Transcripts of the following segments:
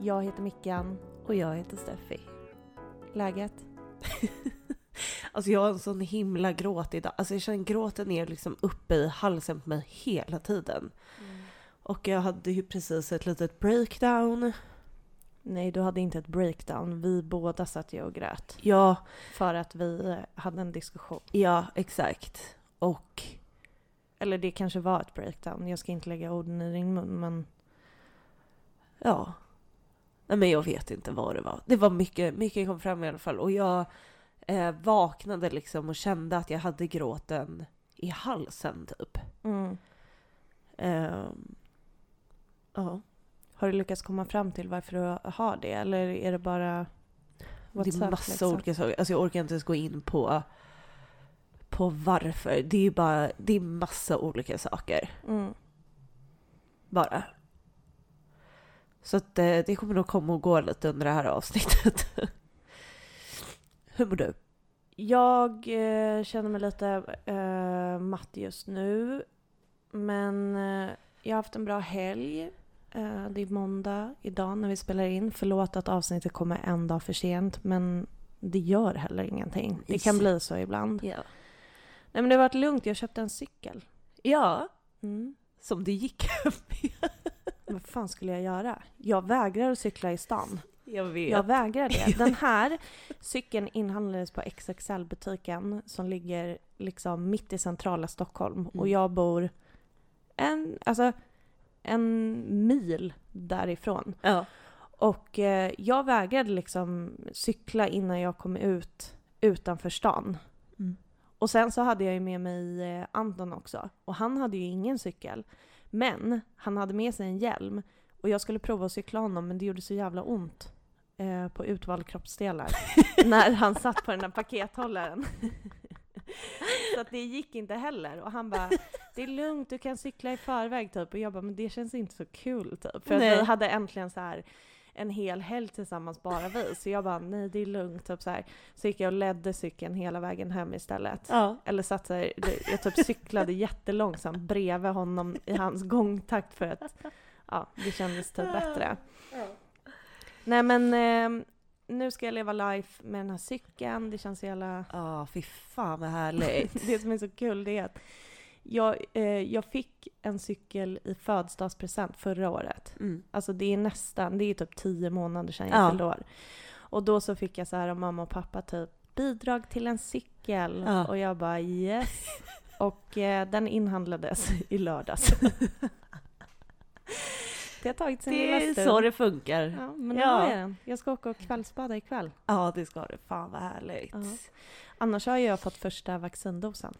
Jag heter Mickan. Och jag heter Steffi. Läget? Alltså jag har en sån himla gråt idag. Alltså jag känner gråten är liksom uppe i halsen på mig hela tiden. Och jag hade ju precis ett litet breakdown. Nej, du hade inte ett breakdown. Vi båda satt ju och grät. Ja, För att vi hade en diskussion. ja exakt. Och Eller det kanske var ett breakdown. Jag ska inte lägga orden i din mun, men... ja. Nej men jag vet inte vad det var. Det var mycket, mycket kom fram i alla fall. Och jag eh, vaknade liksom och kände att jag hade gråten i halsen typ. Mm. Ehm, ja. Har du lyckats komma fram till varför du har det? Eller är det bara... det är WhatsApp, massa liksom? olika saker. Alltså jag orkar inte ens gå in på, på varför. Det är ju bara, det är massa olika saker. Mm. Bara. Så att eh, det kommer nog komma och gå lite under det här avsnittet. Hur mår du? Jag eh, känner mig lite eh, matt just nu. Men eh, jag har haft en bra helg. Eh, det är måndag idag när vi spelar in. Förlåt att avsnittet kommer en dag för sent, men det gör heller ingenting. Det kan bli så ibland. Ja. Nej men det har varit lugnt, jag köpte en cykel. Ja, Mm. som det gick med. Vad fan skulle jag göra? Jag vägrar att cykla i stan. Jag vet. Jag vägrar det. Den här cykeln inhandlades på XXL-butiken som ligger liksom mitt i centrala Stockholm. Och Mm. jag bor en, alltså, en mil därifrån. Ja. Och eh, jag vägrade liksom cykla innan jag kom ut utanför stan. Mm. Och sen så hade jag ju med mig eh, Anton också. Och han hade ju ingen cykel. Men han hade med sig en hjälm. Och jag skulle prova att cykla honom men det gjorde så jävla ont eh, på utvalda kroppsdelar. när han satt på den där pakethållaren. så att det gick inte heller. Och han bara, det är lugnt, du kan cykla i förväg typ. Och jag bara, men det känns inte så kul typ. För att vi hade äntligen så här en hel helg tillsammans bara vi. Så jag bara, nej det är lugnt. Typ så, här. så gick jag och ledde cykeln hela vägen hem istället. Ja. Eller satt så här, jag typ cyklade jättelångsamt bredvid honom i hans gångtakt för att ja, det kändes typ bättre. Nej men eh, nu ska jag leva life med den här cykeln. Det känns så jävla... Ja, fy fan vad härligt. Det som är så kul det är att jag, eh, jag fick en cykel i födelsedagspresent förra året. Mm. Alltså det är nästan, det är typ tio månader sedan jag Ja. fyllde år. Och då så fick jag så här av mamma och pappa typ bidrag till en cykel. Ja. Och jag bara yes. Och eh, den inhandlades i lördags. det har tagit sin Det lilla är stund. så det funkar. Ja, men Ja. jag den. Jag ska åka och kvällsbada ikväll. Ja, det ska det. Fan vad härligt. Ja. Annars har jag fått första vaccindosen.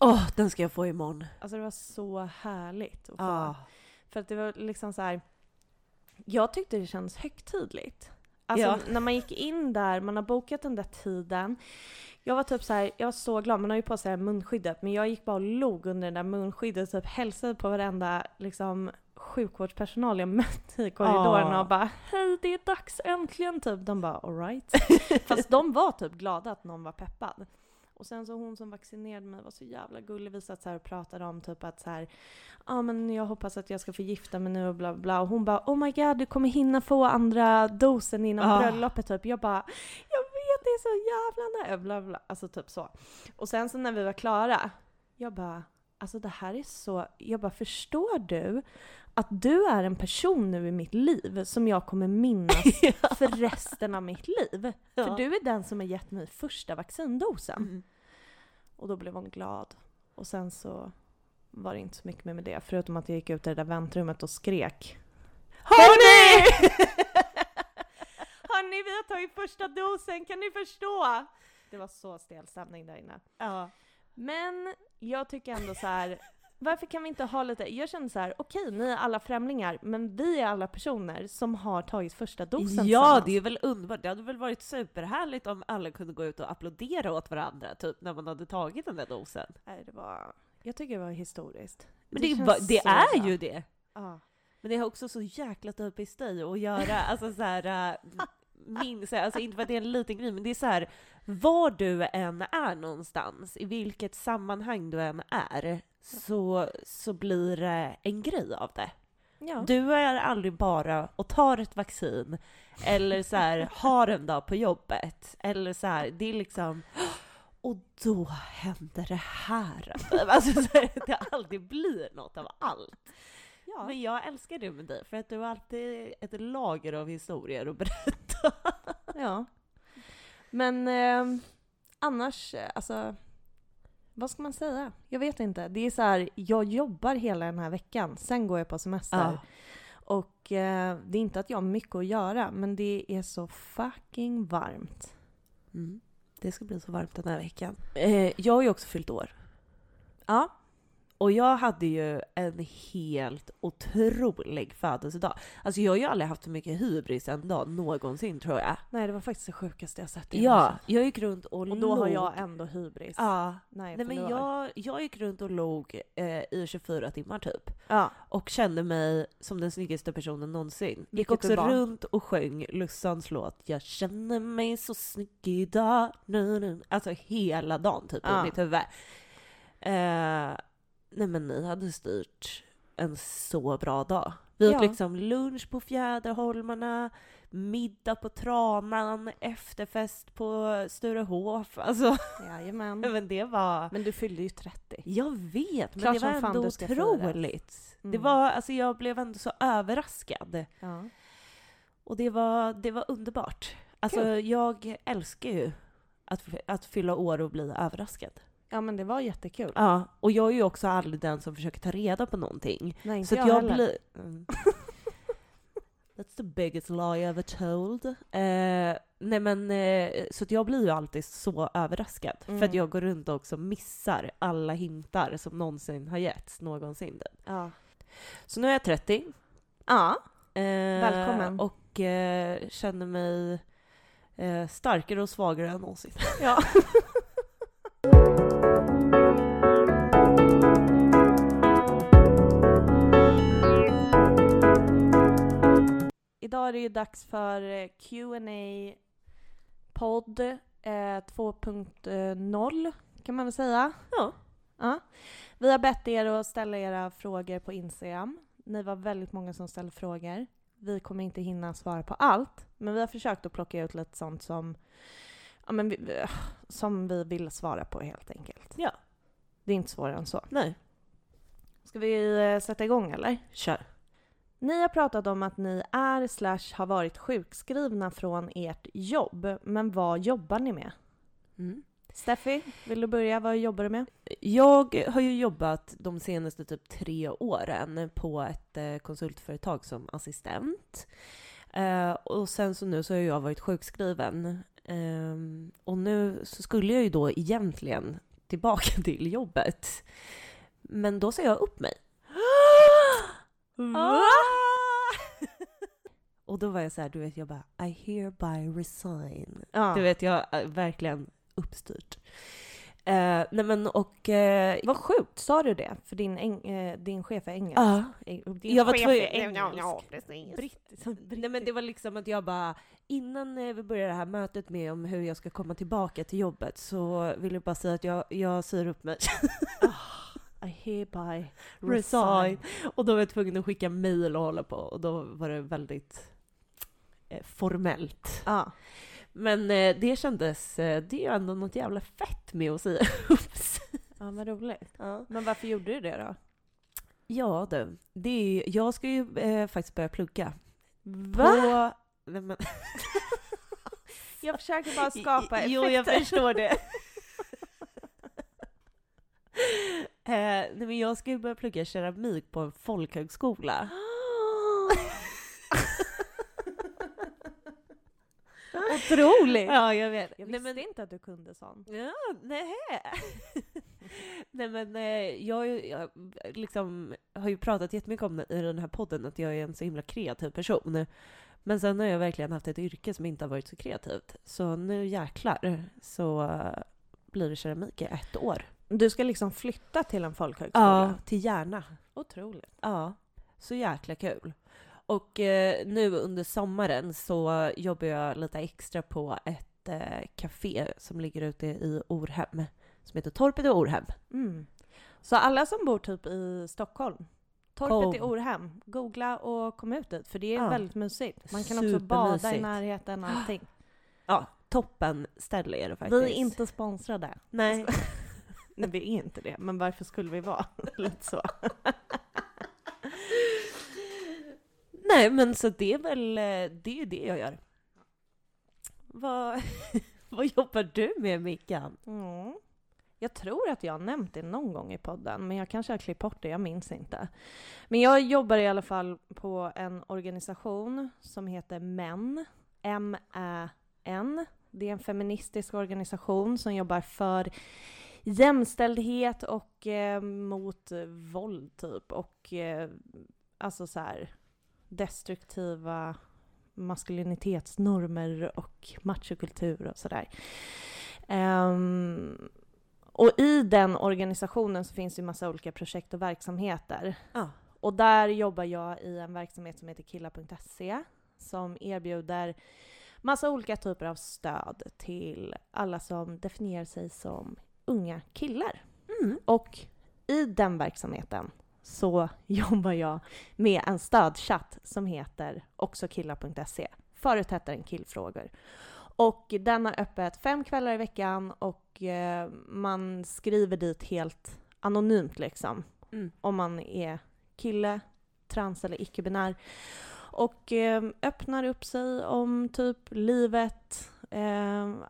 Åh, den ska jag få imorgon. Alltså det var så härligt att få. Ja. För att det var liksom så här. Jag tyckte det kändes högtidligt. Alltså Ja. när man gick in där, man har bokat den där tiden. Jag var typ så här, jag var så glad, man har ju på sig det här munskyddet, men jag gick bara och log under det där munskyddet och typ hälsade på varenda liksom sjukvårdspersonal jag mötte i korridoren Ja. och bara Hej det är dags äntligen typ. De bara alright. Fast de var typ glada att någon var peppad. Och sen så hon som vaccinerade mig var så jävla gullig. Vi satt så här och pratade om typ att så här, ja men jag hoppas att jag ska få gifta mig nu och bla bla. Och hon bara oh my god du kommer hinna få andra dosen innan Ah. bröllopet typ. Jag bara jag vet det är så jävla nära. Bla bla. Alltså typ så. Och sen så när vi var klara, jag bara alltså det här är så, jag bara förstår du att du är en person nu i mitt liv som jag kommer minnas för resten av mitt liv. Ja. För du är den som har gett mig första vaccindosen. Mm. Och då blev hon glad. Och sen så var det inte så mycket mer med det, förutom att jag gick ut i det där väntrummet och skrek. Hörni! Hörni, vi har tagit första dosen, kan ni förstå? Det var så stel stämning där inne. Ja. Men jag tycker ändå så här. Varför kan vi inte ha lite, jag känner så här, okej ni är alla främlingar, men vi är alla personer som har tagit första dosen Ja, det är väl underbart. Det hade väl varit superhärligt om alla kunde gå ut och applådera åt varandra, typ när man hade tagit den där dosen. Nej, det var, jag tycker det var historiskt. Men det, är känns va- det är bra. ju det. Ja. Men det har också så jäkla typiskt dig att göra, alltså så här, äh, min, så här, alltså inte för att det är en liten grej, men det är så här, var du än är någonstans, i vilket sammanhang du än är, så, så blir det en grej av det. Ja. Du är aldrig bara och tar ett vaccin eller så här, har en dag på jobbet. Eller så här, det är liksom och då händer det här. Alltså så här, det aldrig blir något av allt. ja. Men jag älskar det med dig, för att du har alltid ett lager av historier att berätta. ja. Men eh, annars, eh, alltså, vad ska man säga? Jag vet inte. Det är så här, jag jobbar hela den här veckan, sen går jag på semester. Och eh, det är inte att jag har mycket att göra, men det är så fucking varmt. Mm. Det ska bli så varmt den här veckan. Eh, jag har ju också fyllt år. Ja. Och jag hade ju en helt otrolig födelsedag. Alltså jag har ju aldrig haft så mycket hybris en dag någonsin tror jag. Nej, det var faktiskt det sjukaste jag sett Ja, jag gick runt och, Och då har log. jag ändå hybris. Ja. Nej, Nej men jag, jag gick runt och låg eh, i 24 timmar typ. Ja. Och kände mig som den snyggaste personen någonsin. Gick Vilket också runt och sjöng Lussans låt Jag känner mig så snygg idag. Nu, nu. Alltså hela dagen typ Ja. i mitt huvud. Eh, nej men ni hade styrt en så bra dag. Vi åt Ja. liksom lunch på Fjäderholmarna, middag på Tranan, efterfest på Sturehof. Alltså, Jajamän. men det var... Men du fyllde ju 30. Jag vet, men Klart det var ändå otroligt. Det Mm. var, alltså jag blev ändå så överraskad. Ja. Och det var, det var underbart. Alltså jag älskar ju att, att fylla år och bli överraskad. Ja, men det var jättekul. Ja, och jag är ju också aldrig den som försöker ta reda på någonting. Nej, inte Så jag, jag heller. blir... Mm. That's the biggest lie ever told. Eh, nej men, eh, så jag blir ju alltid så överraskad. För att Mm. jag går runt och också missar alla hintar som någonsin har getts någonsin. Ja. Så nu är jag 30. Ja. Eh, Välkommen. Och eh, känner mig eh, starkare och svagare än någonsin. ja. Idag är det ju dags för eh, Q&A podd eh, 2.0 kan man väl säga. Ja. Ja. Vi har bett er att ställa era frågor på Instagram. Ni var väldigt många som ställde frågor. Vi kommer inte hinna svara på allt, men vi har försökt att plocka ut lite sånt som, ja, men vi, som vi vill svara på helt enkelt. Ja. Det är inte svårare än så. Nej, Ska vi eh, sätta igång eller? kör. Ni har pratat om att ni är slash har varit sjukskrivna från ert jobb, men vad jobbar ni med? Mm. Steffi, vill du börja? Vad jobbar du med? Jag har ju jobbat de senaste typ tre åren på ett eh, konsultföretag som assistent. Eh, och sen så nu så har jag varit sjukskriven. Ehm, och nu så skulle jag ju då egentligen tillbaka till jobbet. Men då sa jag upp mig. Va? och då var jag så här, du vet, jag bara I hereby resign. Ja. Du vet, jag är verkligen uppstyrt. Eh, nej men och... Eh, Vad sjukt, sa du det? För din, eng, eh, din chef är engelsk? ja, Din jag var chef är engelsk. precis. Brittisk. Nej men det var liksom att jag bara, innan eh, vi började det här mötet med om hur jag ska komma tillbaka till jobbet så vill jag bara säga att jag, jag säger upp mig. I hereby Resign. Och då var jag tvungen att skicka mail och hålla på och då var det väldigt eh, formellt. Ja. Men eh, det kändes, eh, det är ju ändå något jävla fett med att säga upp ja, vad roligt. Ja. Men varför gjorde du det då? Ja du, det är, jag ska ju eh, faktiskt börja plugga. Va? På, nej, men, Jag försöker bara skapa effekter. Jo, jag förstår det. eh, nej, men jag ska ju börja plugga keramik på en folkhögskola. Otroligt! Ja, jag vet. Jag Nej, visste men, inte att du kunde sånt. ja, nej. nej men eh, jag, jag liksom, har ju pratat jättemycket om det i den här podden, att jag är en så himla kreativ person. Men sen har jag verkligen haft ett yrke som inte har varit så kreativt. Så nu jäklar så eh, blir det keramik i ett år. Du ska liksom flytta till en folkhögskola? Ja, till Järna. Otroligt. Ja, så jäkla kul. Och eh, nu under sommaren så jobbar jag lite extra på ett eh, café som ligger ute i Orhem. Som heter Torpet i Orhem. Mm. Så alla som bor typ i Stockholm, Torpet i Kom. Orhem. Googla och kom ut dit, för det är Ja. väldigt mysigt. Man kan också bada i närheten och allting. Ja, toppen ställe är det faktiskt. Vi är inte sponsrade. Nej. Nej, vi är inte det. Men varför skulle vi vara? Lite så. Nej, men så det är väl eh, det, är det jag gör. Vad, vad jobbar du med Mickan? Mm. Jag tror att jag har nämnt det någon gång i podden, men jag kanske har klippt bort det, jag minns inte. Men jag jobbar i alla fall på en organisation som heter MÄN, M-Ä-N. Det är en feministisk organisation som jobbar för jämställdhet och eh, mot våld, typ. Och eh, alltså så här destruktiva maskulinitetsnormer och machokultur och sådär. Ehm, och i den organisationen så finns det ju massa olika projekt och verksamheter. Ja. Och där jobbar jag i en verksamhet som heter killa.se som erbjuder massa olika typer av stöd till alla som definierar sig som unga killar. Mm. Och i den verksamheten så jobbar jag med en stödchatt som heter oxokillar.se. Förut hette den killfrågor. Och den har öppet fem kvällar i veckan och eh, man skriver dit helt anonymt liksom. Mm. Om man är kille, trans eller icke-binär. Och eh, öppnar upp sig om typ livet,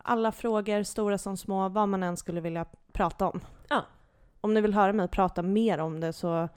alla frågor, stora som små, vad man än skulle vilja prata om. Ja. Om ni vill höra mig prata mer om det så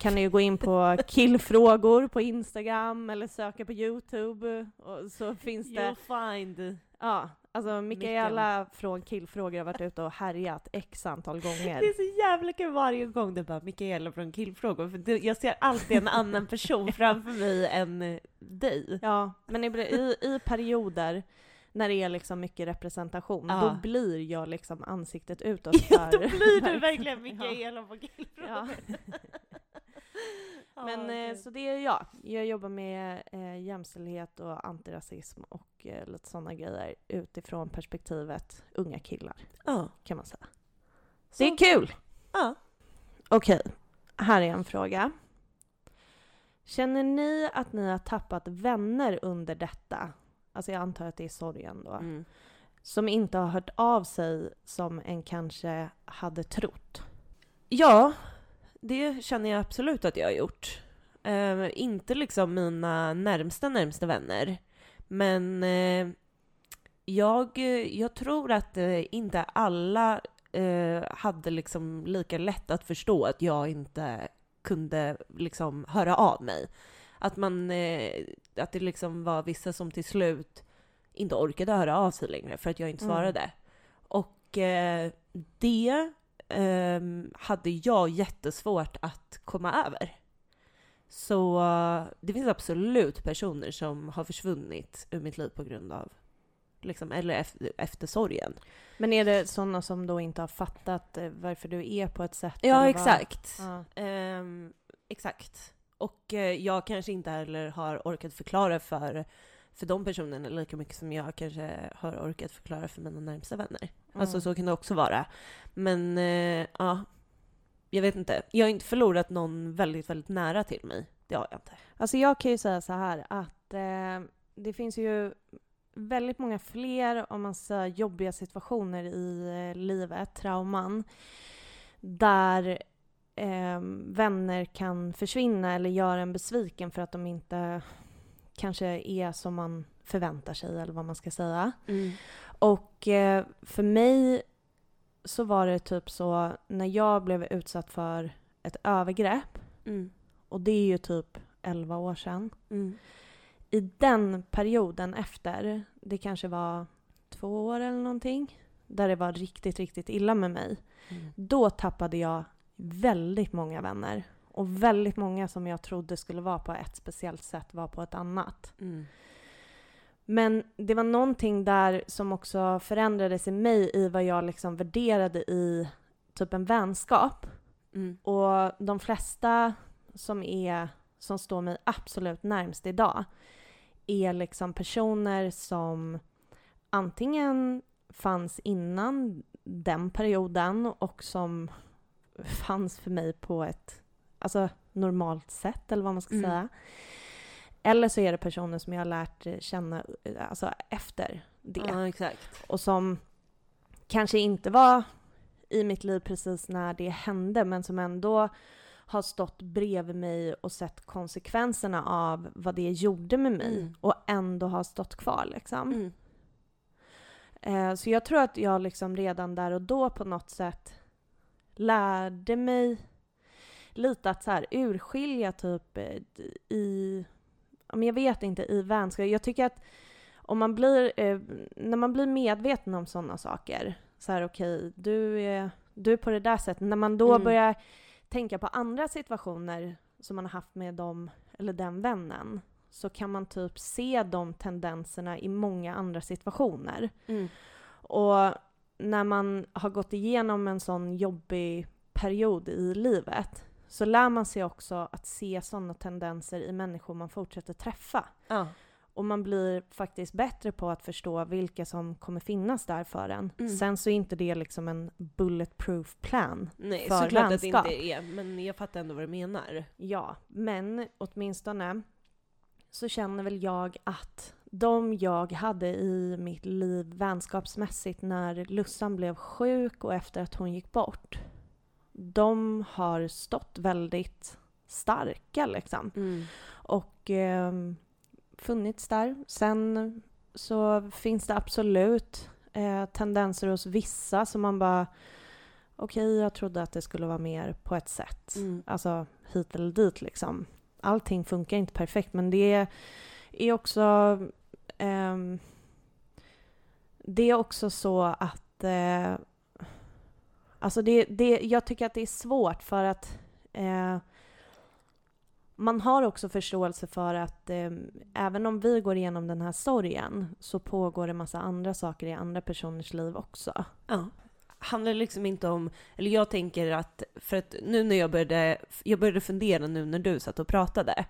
kan ni ju gå in på killfrågor på Instagram eller söka på Youtube. Och så finns det... You'll find... Ja, alltså Mikaela från killfrågor har varit ute och härjat x antal gånger. Det är så jävla kul varje gång det bara Mikaela från killfrågor, för jag ser alltid en annan person framför mig än dig. Ja, men i, i, i perioder när det är liksom mycket representation, Ja. då blir jag liksom ansiktet utåt Ja, för då blir du verkligen Ja. Mikaela. Ja. Ja, Men okej. eh, så det är jag. Jag jobbar med eh, jämställdhet och antirasism och eh, lite sådana grejer utifrån perspektivet unga killar, Ja. kan man säga. Så- Det är kul! Ja. Okej, här är en fråga. Känner ni att ni har tappat vänner under detta? Alltså jag antar att det är sorgen då. Mm. Som inte har hört av sig som en kanske hade trott. Ja, det känner jag absolut att jag har gjort. Eh, inte liksom mina närmsta, närmsta vänner. Men eh, jag, jag tror att eh, inte alla eh, hade liksom lika lätt att förstå att jag inte kunde liksom höra av mig. Att man, eh, att det liksom var vissa som till slut inte orkade höra av sig längre för att jag inte Mm. svarade. Och eh, det ehm, hade jag jättesvårt att komma över. Så eh, det finns absolut personer som har försvunnit ur mitt liv på grund av, liksom, eller efter, efter sorgen. Men är det sådana som då inte har fattat eh, varför du är på ett sätt? Ja, exakt. Ja. Ehm, exakt. Och eh, jag kanske inte heller har orkat förklara för, för de personerna lika mycket som jag kanske har orkat förklara för mina närmsta vänner. Alltså Mm. så kan det också vara. Men eh, ja, jag vet inte. Jag har inte förlorat någon väldigt, väldigt nära till mig. Det har jag inte. Alltså jag kan ju säga så här att eh, det finns ju väldigt många fler, om man säger jobbiga situationer i eh, livet, trauman, där eh, vänner kan försvinna eller göra en besviken för att de inte kanske är som man förväntar sig eller vad man ska säga. Och eh, för mig så var det typ så när jag blev utsatt för ett övergrepp, Mm. och det är ju typ 11 år sedan. Mm. I den perioden efter, det kanske var två år eller någonting, där det var riktigt, riktigt illa med mig. Mm. Då tappade jag väldigt många vänner. Och väldigt många som jag trodde skulle vara på ett speciellt sätt var på ett annat. Mm. Men det var någonting där som också förändrades i mig i vad jag liksom värderade i typ en vänskap. Mm. Och de flesta som är som står mig absolut närmst idag är liksom personer som antingen fanns innan den perioden och som fanns för mig på ett... Alltså, normalt sätt eller vad man ska Mm. säga. Eller så är det personer som jag har lärt känna alltså efter det. Ja. Och som kanske inte var i mitt liv precis när det hände men som ändå har stått bredvid mig och sett konsekvenserna av vad det gjorde med mig Mm. och ändå har stått kvar liksom. Mm. Eh, så jag tror att jag liksom redan där och då på något sätt lärde mig lite att så här urskilja typ eh, i, men jag vet inte, i vänskap. Jag tycker att om man blir, eh, när man blir medveten om sådana saker, så här okej, du, är, du är på det där sättet, när man då Mm. börjar tänka på andra situationer som man har haft med dem eller den vännen, så kan man typ se de tendenserna i många andra situationer. Mm. Och när man har gått igenom en sån jobbig period i livet så lär man sig också att se sådana tendenser i människor man fortsätter träffa. Ja. Och man blir faktiskt bättre på att förstå vilka som kommer finnas där för en. Mm. Sen så är inte det liksom en bulletproof plan. Nej, För såklart att det vänskap. inte är, men jag fattar ändå vad du menar. Ja, men åtminstone så känner väl jag att de jag hade i mitt liv vänskapsmässigt när Lussan blev sjuk och efter att hon gick bort, de har stått väldigt starka liksom. Mm. Och eh, funnits där. Sen så finns det absolut eh, tendenser hos vissa som man bara okej, jag trodde att det skulle vara mer på ett sätt. Mm. Alltså hit eller dit liksom. Allting funkar inte perfekt men det är också ehm, det är också så att eh, alltså det, det, jag tycker att det är svårt för att eh, man har också förståelse för att eh, även om vi går igenom den här sorgen så pågår det massa andra saker i andra personers liv också. Ja. Handlar liksom inte om, eller jag tänker att, för att nu när jag började, jag började fundera nu när du satt och pratade.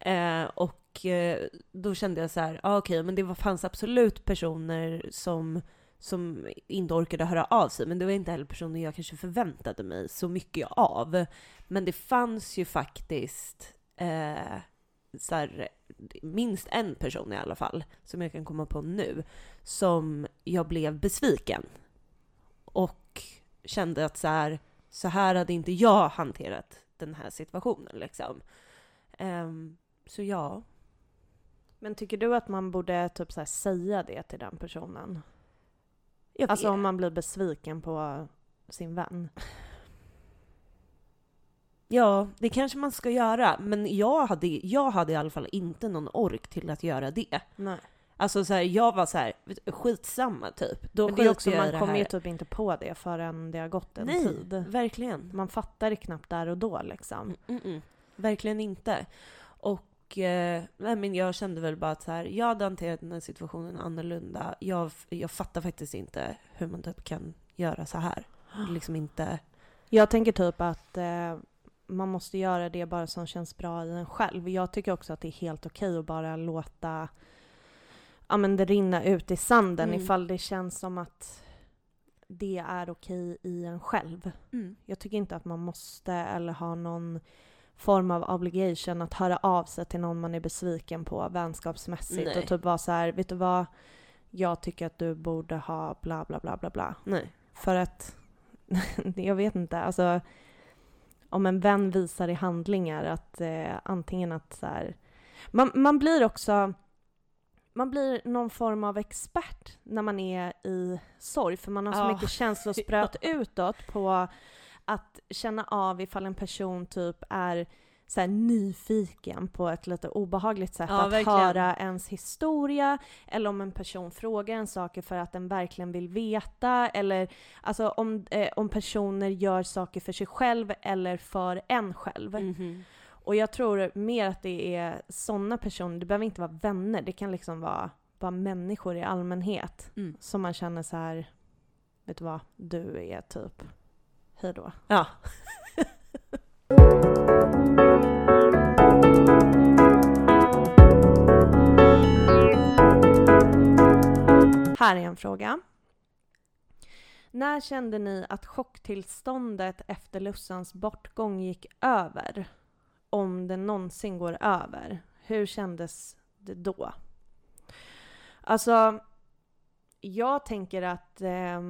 Eh, och eh, då kände jag så här, ah, okej, men det var, fanns absolut personer som, som inte orkade höra av sig, men det var inte heller personer jag kanske förväntade mig så mycket av. Men det fanns ju faktiskt eh, så här, minst en person i alla fall, som jag kan komma på nu, som jag blev besviken. Och kände att så här, så här hade inte jag hanterat den här situationen liksom. Um, så ja. Men tycker du att man borde typ så säga det till den personen? Alltså om man blir besviken på sin vän. Ja, det kanske man ska göra. Men jag hade, jag hade i alla fall inte någon ork till att göra det. Nej. Alltså så här, jag var så här, skitsamma typ. Då Men det är också, man kommer ju typ inte på det förrän det har gått en Nej, tid. verkligen. Man fattar det knappt där och då liksom. Mm, mm, mm. Verkligen inte. Och eh, nej, men jag kände väl bara att så här, jag hade hanterat den här situationen annorlunda. Jag, jag fattar faktiskt inte hur man typ kan göra så här. Liksom inte... Jag tänker typ att eh, man måste göra det bara som känns bra i en själv. Jag tycker också att det är helt okej att bara låta ja, men det rinna ut i sanden Mm. ifall det känns som att det är okej i en själv. Jag tycker inte att man måste eller ha någon form av obligation att höra av sig till någon man är besviken på vänskapsmässigt Nej. och typ vara så här, vet du vad? Jag tycker att du borde ha bla bla bla bla bla. Nej. För att, jag vet inte, alltså om en vän visar i handlingar att eh, antingen att så här, man, man blir också man blir någon form av expert när man är i sorg för man har så Ja. mycket känslospröt utåt på att känna av ifall en person typ är så nyfiken på ett lite obehagligt sätt Ja, att verkligen. höra ens historia eller om en person frågar en saker för att den verkligen vill veta eller alltså om, eh, om personer gör saker för sig själv eller för en själv. Mhm. Och jag tror mer att det är sådana personer, det behöver inte vara vänner, det kan liksom vara bara människor i allmänhet Mm. som man känner så här, vet du vad, du är typ, hej då. Ja. Här är en fråga. När kände ni att chocktillståndet efter Lussans bortgång gick över? om det någonsin går över, hur kändes det då? Alltså, jag tänker att eh,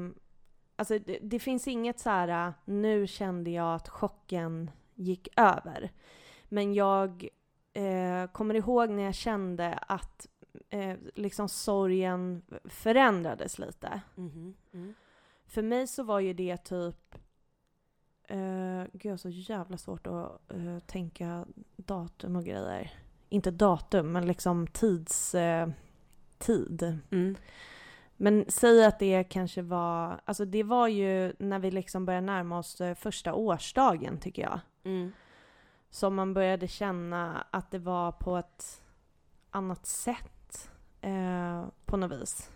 alltså det, det, finns inget så här, nu kände jag att chocken gick över. Men jag eh, kommer ihåg när jag kände att eh, liksom sorgen förändrades lite. Mm. Mm. För mig så var ju det typ Uh, gud, jag har så jävla svårt att uh, tänka datum och grejer. Inte datum, men liksom tids... Uh, tid. Mm. Men säg att det kanske var... Alltså det var ju när vi liksom började närma oss första årsdagen, tycker jag. Mm. Som man började känna att det var på ett annat sätt på något vis.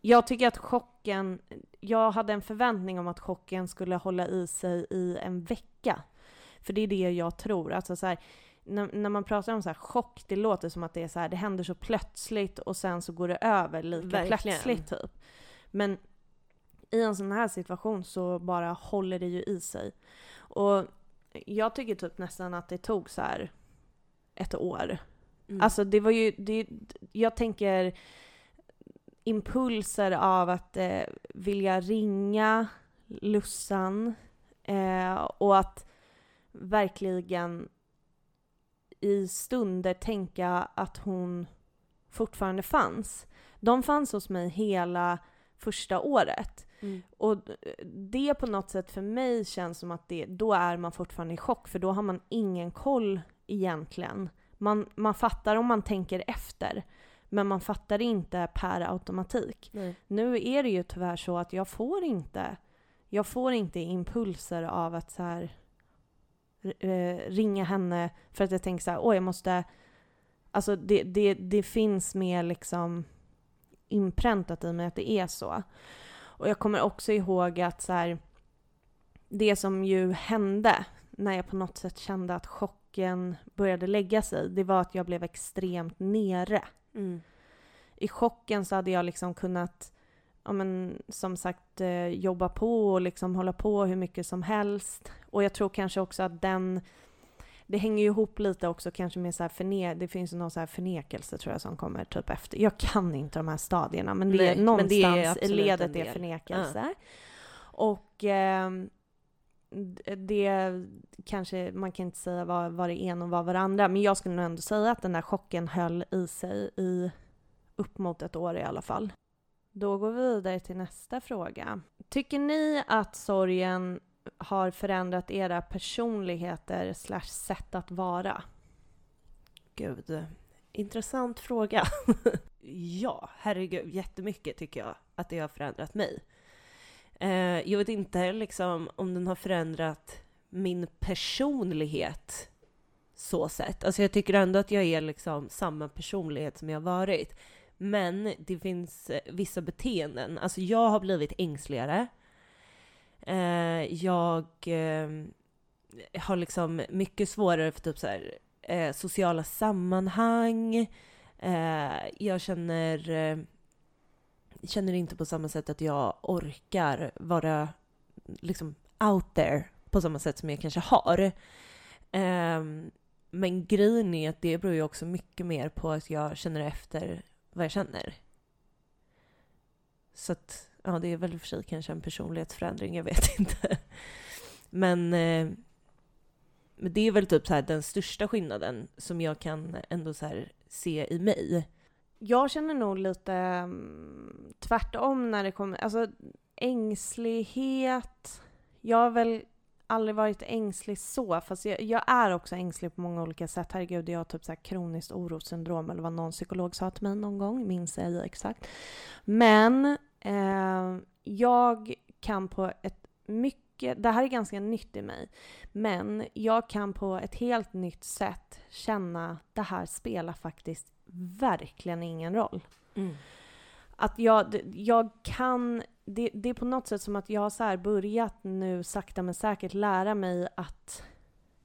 Jag tycker att chocken, jag hade en förväntning om att chocken skulle hålla i sig i en vecka. För det är det jag tror. Alltså så här, när, när, man pratar om så här chock, det låter som att det är så här, det händer så plötsligt och sen så går det över lika Verkligen. plötsligt typ. Men i en sån här situation så bara håller det ju i sig. Och jag tycker typ nästan att det tog så här ett år. Mm. Alltså det var ju, det, jag tänker impulser av att eh, vilja ringa Lussan eh, och att verkligen i stunder tänka att hon fortfarande fanns. De fanns hos mig hela första året. Mm. Och det på något sätt för mig känns som att det, då är man fortfarande i chock för då har man ingen koll egentligen. Man, man fattar om man tänker efter. Men man fattar inte per automatik. Nej. Nu är det ju tyvärr så att jag får inte, jag får inte impulser av att så här, ringa henne för att jag tänker så här, åh jag måste, alltså det, det, det finns mer liksom inpräntat i mig att det är så. Och jag kommer också ihåg att så här, det som ju hände när jag på något sätt kände att chocken började lägga sig, det var att jag blev extremt nere. Mm. I chocken så hade jag liksom kunnat, ja men som sagt, eh, jobba på och liksom hålla på hur mycket som helst. Och jag tror kanske också att den, det hänger ju ihop lite också kanske med så här förne det finns någon så här förnekelse tror jag som kommer typ efter. Jag kan inte de här stadierna men det Nej, är någonstans det är i ledet är förnekelse. Ja. Och eh, det kanske, man kan inte säga vad, vad det ena och vad var det andra, men jag skulle nog ändå säga att den där chocken höll i sig i upp mot ett år i alla fall. Då går vi vidare till nästa fråga. Tycker ni att sorgen har förändrat era personligheter slash sätt att vara? Gud, intressant fråga. ja, herregud, jättemycket tycker jag att det har förändrat mig. Eh, jag vet inte liksom om den har förändrat min personlighet så sett. Alltså jag tycker ändå att jag är liksom samma personlighet som jag varit. Men det finns eh, vissa beteenden. Alltså jag har blivit ängsligare. Eh, jag eh, har liksom mycket svårare för typ så här, eh, sociala sammanhang. Eh, jag känner eh, känner inte på samma sätt att jag orkar vara liksom out there på samma sätt som jag kanske har. Ehm, men grejen är att det beror ju också mycket mer på att jag känner efter vad jag känner. Så att, ja det är väl för sig kanske en personlighetsförändring, jag vet inte. Men, eh, men det är väl typ så här den största skillnaden som jag kan ändå så se i mig. Jag känner nog lite um, tvärtom när det kommer, alltså ängslighet. Jag har väl aldrig varit ängslig så, fast jag, jag, är också ängslig på många olika sätt. Herregud, jag har typ så här kroniskt orosyndrom eller vad någon psykolog sa till mig någon gång, minns jag exakt. Men eh, jag kan på ett mycket, det här är ganska nytt i mig, men jag kan på ett helt nytt sätt känna det här spelar faktiskt verkligen ingen roll. Mm. Att jag, jag kan, det, det är på något sätt som att jag har så börjat nu sakta men säkert lära mig att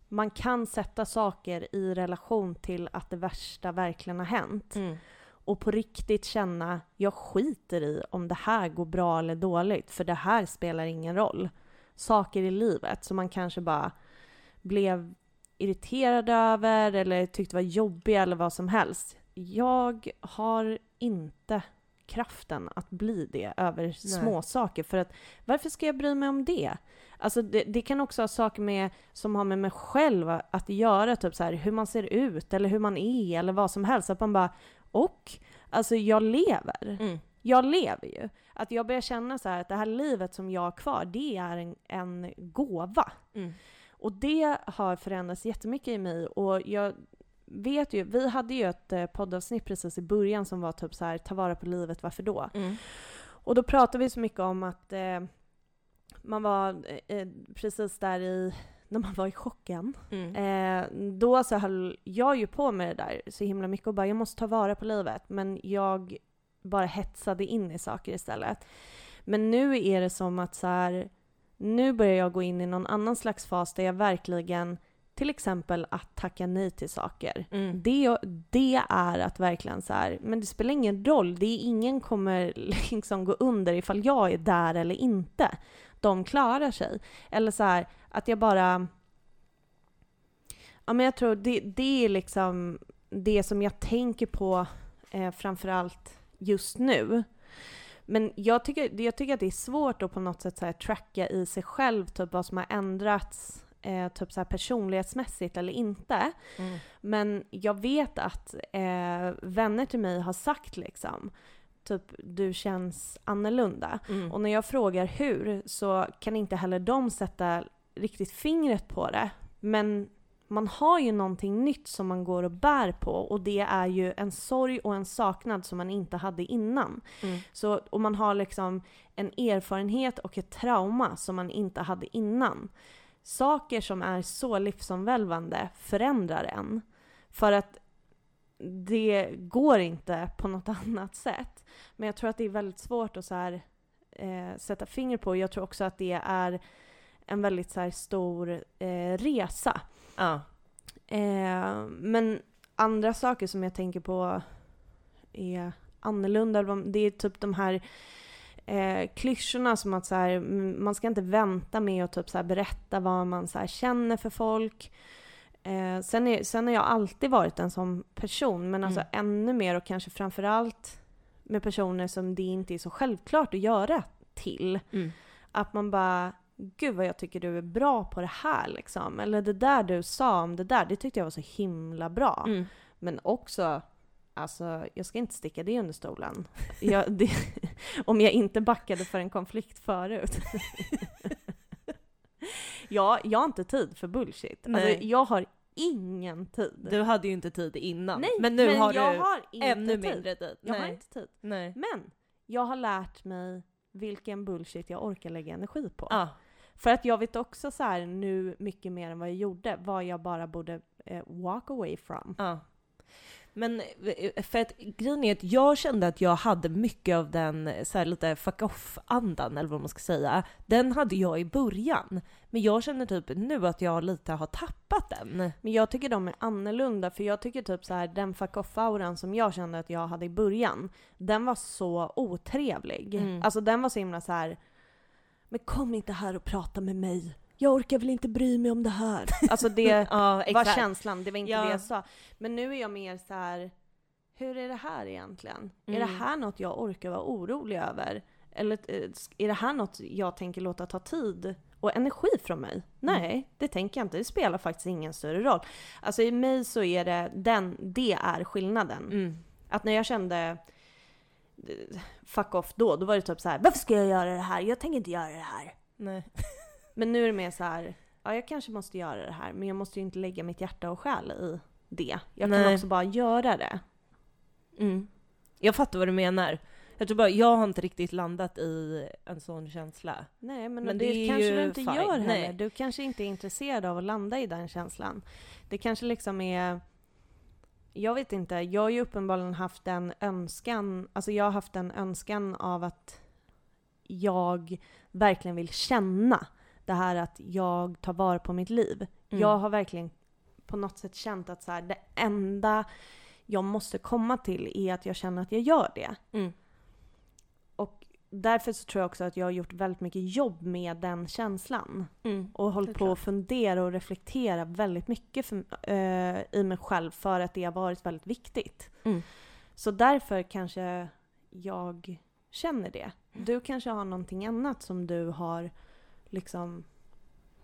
man kan sätta saker i relation till att det värsta verkligen har hänt. Mm. Och på riktigt känna, jag skiter i om det här går bra eller dåligt, för det här spelar ingen roll. Saker i livet som man kanske bara blev irriterad över eller tyckte var jobbiga eller vad som helst. Jag har inte kraften att bli det över små saker för att varför ska jag bry mig om det? Alltså det, det, kan också ha saker med, som har med mig själv att göra, typ så här, hur man ser ut eller hur man är eller vad som helst. Att man bara, och alltså jag lever. Mm. Jag lever ju. Att jag börjar känna så här att det här livet som jag har kvar, det är en, en gåva. Mm. Och det har förändrats jättemycket i mig och jag vet ju, vi hade ju ett eh, poddavsnitt precis i början som var typ så här, ta vara på livet, varför då? Mm. Och då pratade vi så mycket om att eh, man var eh, precis där i, när man var i chocken. Mm. Eh, då så höll jag ju på med det där så himla mycket och bara, jag måste ta vara på livet. Men jag bara hetsade in i saker istället. Men nu är det som att så här, nu börjar jag gå in i någon annan slags fas där jag verkligen till exempel att tacka nej till saker. Mm. Det, det är att verkligen så här, men det spelar ingen roll. Det är, ingen kommer liksom gå under ifall jag är där eller inte. De klarar sig. Eller så här, att jag bara... Ja men jag tror det, det är liksom det som jag tänker på eh, framförallt just nu. Men jag tycker, jag tycker att det är svårt att på något sätt så här, tracka i sig själv typ vad som har ändrats eh, typ så personlighetsmässigt eller inte. Mm. Men jag vet att eh, vänner till mig har sagt liksom typ du känns annorlunda. Mm. Och när jag frågar hur så kan inte heller de sätta riktigt fingret på det. Men man har ju någonting nytt som man går och bär på och det är ju en sorg och en saknad som man inte hade innan. Mm. Så, och man har liksom en erfarenhet och ett trauma som man inte hade innan. Saker som är så livsomvälvande förändrar en. För att det går inte på något annat sätt. Men jag tror att det är väldigt svårt att så här, eh, sätta finger på. Jag tror också att det är en väldigt så här, stor eh, resa. Ja. Eh, men andra saker som jag tänker på är annorlunda. Det är typ de här eh, klyschorna som att så här, man ska inte vänta med att typ så här, berätta vad man så här, känner för folk. Eh, sen, är, sen har jag alltid varit en sån person, men alltså mm. ännu mer och kanske framförallt med personer som det inte är så självklart att göra till. Mm. Att man bara, gud vad jag tycker du är bra på det här liksom. Eller det där du sa om det där, det tyckte jag var så himla bra. Mm. Men också, alltså jag ska inte sticka det under stolen. Jag, det, om jag inte backade för en konflikt förut. ja, jag har inte tid för bullshit. Alltså, jag har ingen tid. Du hade ju inte tid innan. Nej, men nu men har jag du har ännu tid. mindre tid. Jag Nej. har inte tid. Nej. Men jag har lärt mig vilken bullshit jag orkar lägga energi på. Ja. För att jag vet också så här nu mycket mer än vad jag gjorde, vad jag bara borde eh, walk away from. Ja. Men eh, för att grejen är att jag kände att jag hade mycket av den så här, lite fuck off-andan, eller vad man ska säga. Den hade jag i början. Men jag känner typ nu att jag lite har tappat den. Men jag tycker de är annorlunda, för jag tycker typ så här den fuck off-auran som jag kände att jag hade i början, den var så otrevlig. Mm. Alltså den var så himla så här. men kom inte här och prata med mig jag orkar väl inte bry mig om det här. Alltså det ja, var känslan, det var inte Ja. det jag sa. Men nu är jag mer så här. hur är det här egentligen? Är Mm. det här något jag orkar vara orolig över? Eller eh, är det här något jag tänker låta ta tid och energi från mig? Nej, det tänker jag inte. Det spelar faktiskt ingen större roll. Alltså i mig så är det den, det är skillnaden. Mm. Att när jag kände eh, fuck off då, då var det typ så här: varför ska jag göra det här? Jag tänker inte göra det här. Nej. Men nu är det mer så här, ja jag kanske måste göra det här men jag måste ju inte lägga mitt hjärta och själ i det. Jag kan Nej. också bara göra det. Mm. Jag fattar vad du menar. Jag tror bara, jag har inte riktigt landat i en sån känsla. Nej men, Men det, det kanske du inte fine. gör heller. Nej. Du kanske inte är intresserad av att landa i den känslan. Det kanske liksom är jag vet inte, jag har ju uppenbarligen haft en önskan, alltså jag har haft en önskan av att jag verkligen vill känna det här att jag tar vara på mitt liv. Mm. Jag har verkligen på något sätt känt att så här, det enda jag måste komma till är att jag känner att jag gör det. Mm. Och därför så tror jag också att jag har gjort väldigt mycket jobb med den känslan. Mm. Och hållit på att fundera och reflektera väldigt mycket för, eh, i mig själv för att det har varit väldigt viktigt. Mm. Så därför kanske jag känner det. Du kanske har någonting annat som du har liksom...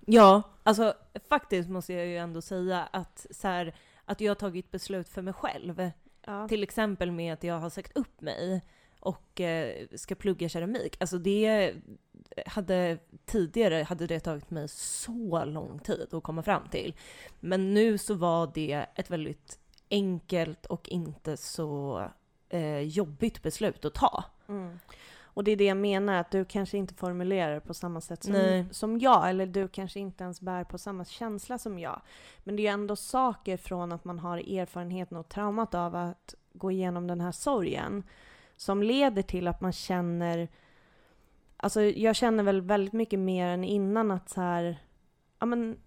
Ja, alltså faktiskt måste jag ju ändå säga att, så här, att jag har tagit beslut för mig själv. Ja. Till exempel med att jag har sagt upp mig och eh, ska plugga keramik. Alltså det hade tidigare hade det tagit mig så lång tid att komma fram till. Men nu så var det ett väldigt enkelt och inte så eh, jobbigt beslut att ta. Mm. Och det är det jag menar, att du kanske inte formulerar på samma sätt som, Nej. som jag, eller du kanske inte ens bär på samma känsla som jag. Men det är ju ändå saker från att man har erfarenheten och traumat av att gå igenom den här sorgen som leder till att man känner Alltså jag känner väl väldigt mycket mer än innan att så här, ja men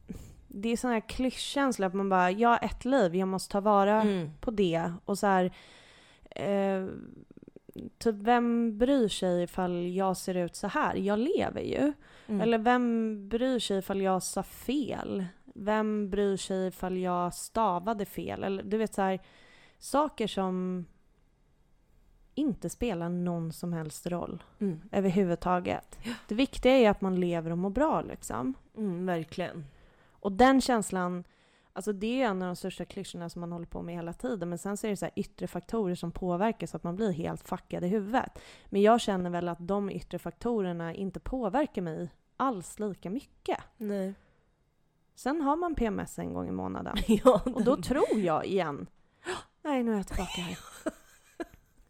det är sån här klyschkänsla att man bara, jag har ett liv, jag måste ta vara Mm. på det. Och så här, eh, typ vem bryr sig ifall jag ser ut så här? Jag lever ju. Mm. Eller vem bryr sig ifall jag sa fel? Vem bryr sig ifall jag stavade fel? Eller du vet så här, saker som inte spelar någon som helst roll Mm. överhuvudtaget. Det viktiga är att man lever och mår bra liksom. Mm, verkligen. Och den känslan, alltså det är en av de största klyschorna som man håller på med hela tiden. Men sen så är det så här yttre faktorer som påverkar så att man blir helt fuckad i huvudet. Men jag känner väl att de yttre faktorerna inte påverkar mig alls lika mycket. Nej. Sen har man PMS en gång i månaden. ja, Och då den- tror jag igen, nej nu är jag tillbaka här.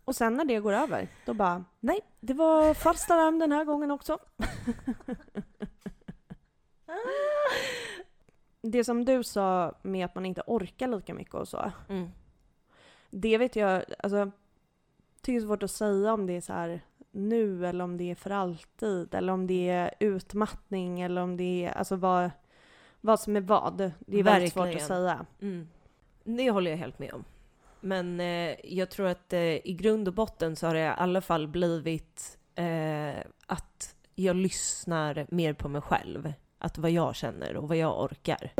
Och sen när det går över, då bara, nej det var falskt alarm den här gången också. Det som du sa med att man inte orkar lika mycket och så. Mm. Det vet jag, alltså, tycker det är svårt att säga om det är så här nu eller om det är för alltid. Eller om det är utmattning eller om det är, alltså vad, vad som är vad. Det är väldigt svårt att Verkligen. säga. Mm. Det håller jag helt med om. Men eh, jag tror att eh, i grund och botten så har det i alla fall blivit eh, att jag lyssnar mer på mig själv. Att vad jag känner och vad jag orkar.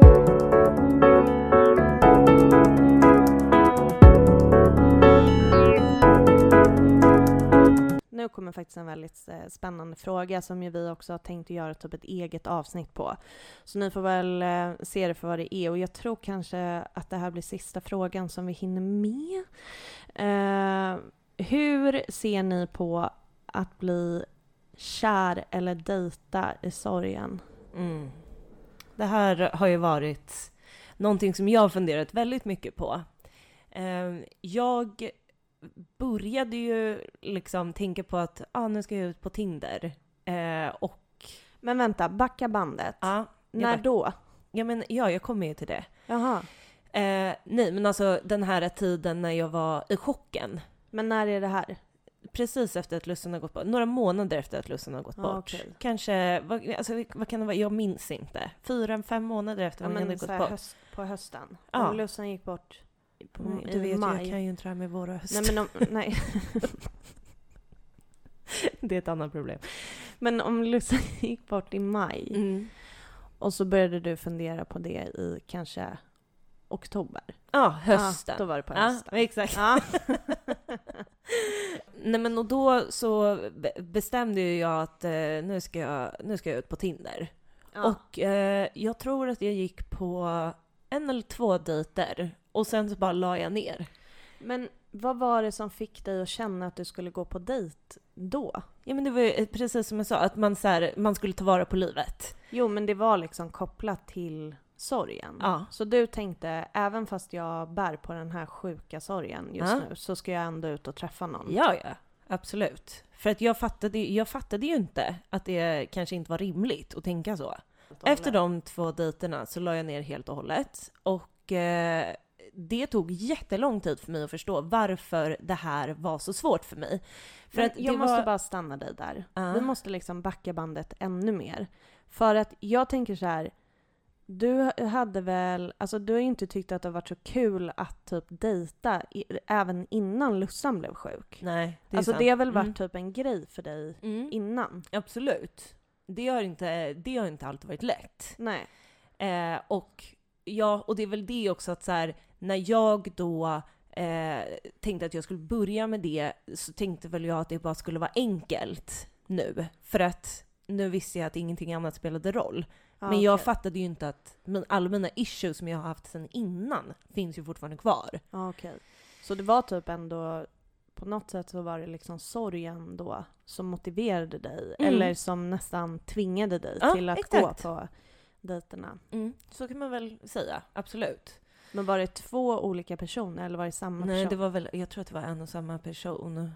Nu kommer faktiskt en väldigt eh, spännande fråga som ju vi också har tänkt att göra typ ett eget avsnitt på. Så ni får väl eh, se det för vad det är och jag tror kanske att det här blir sista frågan som vi hinner med. Uh, hur ser ni på att bli kär eller dejta i sorgen? Mm. Det här har ju varit någonting som jag har funderat väldigt mycket på. Eh, jag började ju liksom tänka på att ah, nu ska jag ut på Tinder. Eh, och Men vänta, backa bandet. ja, När back- då? ja, men, ja, jag kommer ju till det. Jaha. Eh, nej, men alltså den här tiden när jag var i chocken. Men när är det här? Precis efter att lusten har gått bort. Några månader efter att lusten har gått Ah, bort. okej. Kanske, vad, alltså, vad kan det vara? Jag minns inte. Fyra, fem månader efter Ja, att den hade men gått bort. höst, på hösten. Ja. Om Lussan gick bort på, Mm, i du vet maj. jag kan ju inte det här med vår höst. Nej men om, nej. Det är ett annat problem. men om Lussan gick bort i maj Mm. och så började du fundera på det i kanske oktober. Ja, hösten. Ja, då var det på Ja, hösten. exakt. Nej men och då så be- bestämde ju jag att eh, nu, ska jag, nu ska jag ut på Tinder. Ja. Och eh, jag tror att jag gick på en eller två dejter och sen så bara la jag ner. Men vad var det som fick dig att känna att du skulle gå på dejt då? Ja men det var ju eh, precis som jag sa, att man, så här, man skulle ta vara på livet. Jo men det var liksom kopplat till sorgen. Ja. Så du tänkte, även fast jag bär på den här sjuka sorgen just Ja. nu så ska jag ändå ut och träffa någon. Ja, ja. Absolut. För att jag fattade, jag fattade ju inte att det kanske inte var rimligt att tänka så. Efter de två dejterna så la jag ner helt och hållet. Och eh, det tog jättelång tid för mig att förstå varför det här var så svårt för mig. För Men att jag måste var... bara stanna dig där. Ja. Vi måste liksom backa bandet ännu mer. För att jag tänker så här. Du hade väl, alltså du har ju inte tyckt att det har varit så kul att typ dejta i, även innan Lussan blev sjuk. Nej, det är alltså sant. det har väl varit Mm. typ en grej för dig Mm. innan? Absolut. Det har, inte, det har inte alltid varit lätt. Nej. Eh, och, ja, och det är väl det också att så här, när jag då eh, tänkte att jag skulle börja med det så tänkte väl jag att det bara skulle vara enkelt nu. För att nu visste jag att ingenting annat spelade roll. Ja, Men jag okej. fattade ju inte att alla mina issues som jag har haft sedan innan finns ju fortfarande kvar. Ja, okej. Så det var typ ändå, på något sätt så var det liksom sorgen då som motiverade dig, Mm. eller som nästan tvingade dig Ja, till att exakt. gå på dejterna. Så kan man väl säga, absolut. Men var det två olika personer eller var det samma Nej, person? det var väl, jag tror att det var en och samma person.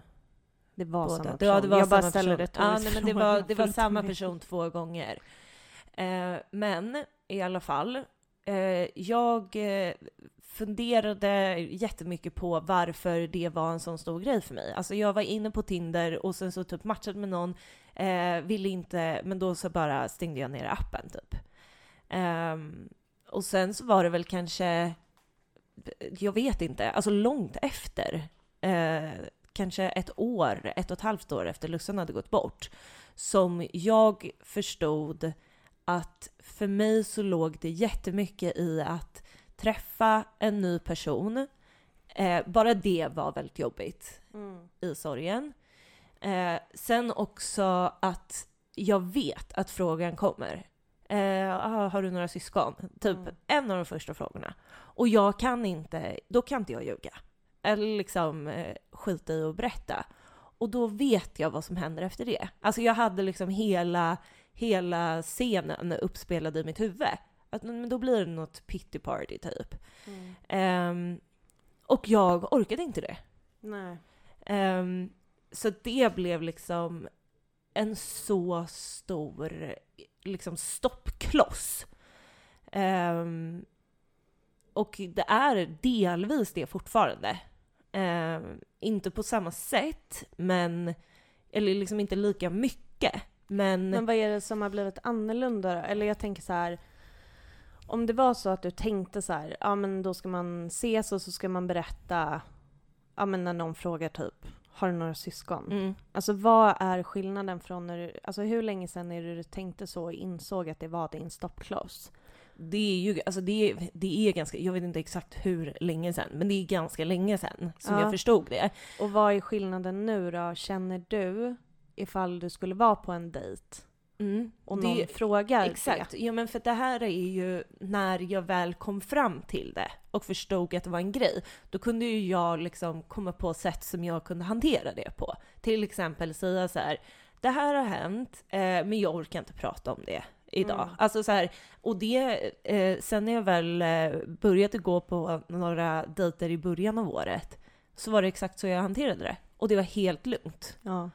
Det var Båda. samma Det- person. Ja, det var jag bara ställer Ja, nej, men det var, det var samma person två gånger. Eh, men i alla fall, eh, jag eh, funderade jättemycket på varför det var en sån stor grej för mig. Alltså jag var inne på Tinder och sen så typ matchade med någon, eh, ville inte, men då så bara stängde jag ner appen typ. Ehm, och sen så var det väl kanske, jag vet inte, alltså långt efter, eh, kanske ett år, ett och ett halvt år efter Lussan hade gått bort, som jag förstod att för mig så låg det jättemycket i att träffa en ny person. Eh, bara det var väldigt jobbigt Mm. i sorgen. Eh, sen också att jag vet att frågan kommer. Eh, ah, har du några syskon? Typ Mm. en av de första frågorna. Och jag kan inte, då kan inte jag ljuga. Eller liksom eh, skita i att berätta. Och då vet jag vad som händer efter det. Alltså jag hade liksom hela, hela scenen uppspelad i mitt huvud. Att, men då blir det något pity party typ. Mm. Ehm, och jag orkade inte det. Nej. Ehm, så det blev liksom en så stor liksom stoppkloss. Ehm, och det är delvis det fortfarande. Ehm, inte på samma sätt, men... Eller liksom inte lika mycket. Men... Men vad är det som har blivit annorlunda då? Eller jag tänker så här. Om det var så att du tänkte så här, ja men då ska man ses och så ska man berätta, ja men när någon frågar typ, har du några syskon? mm. Alltså vad är skillnaden från när du, alltså hur länge sedan är det du tänkte så och insåg att det var din stoppkloss? Det är ju, alltså det är, det är ganska, jag vet inte exakt hur länge sedan, men det är ganska länge sedan som Ja. jag förstod det. Och vad är skillnaden nu då? Känner du ifall du skulle vara på en dejt Mm. och det, någon frågar Exakt, ja men för det här är ju när jag väl kom fram till det och förstod att det var en grej, då kunde ju jag liksom komma på sätt som jag kunde hantera det på. Till exempel säga så här, det här har hänt, eh, men jag orkar inte prata om det idag. Mm. Alltså så här, och det, eh, sen när jag väl eh, började gå på några dejter i början av året, så var det exakt så jag hanterade det. Och det var helt lugnt. det? Ja.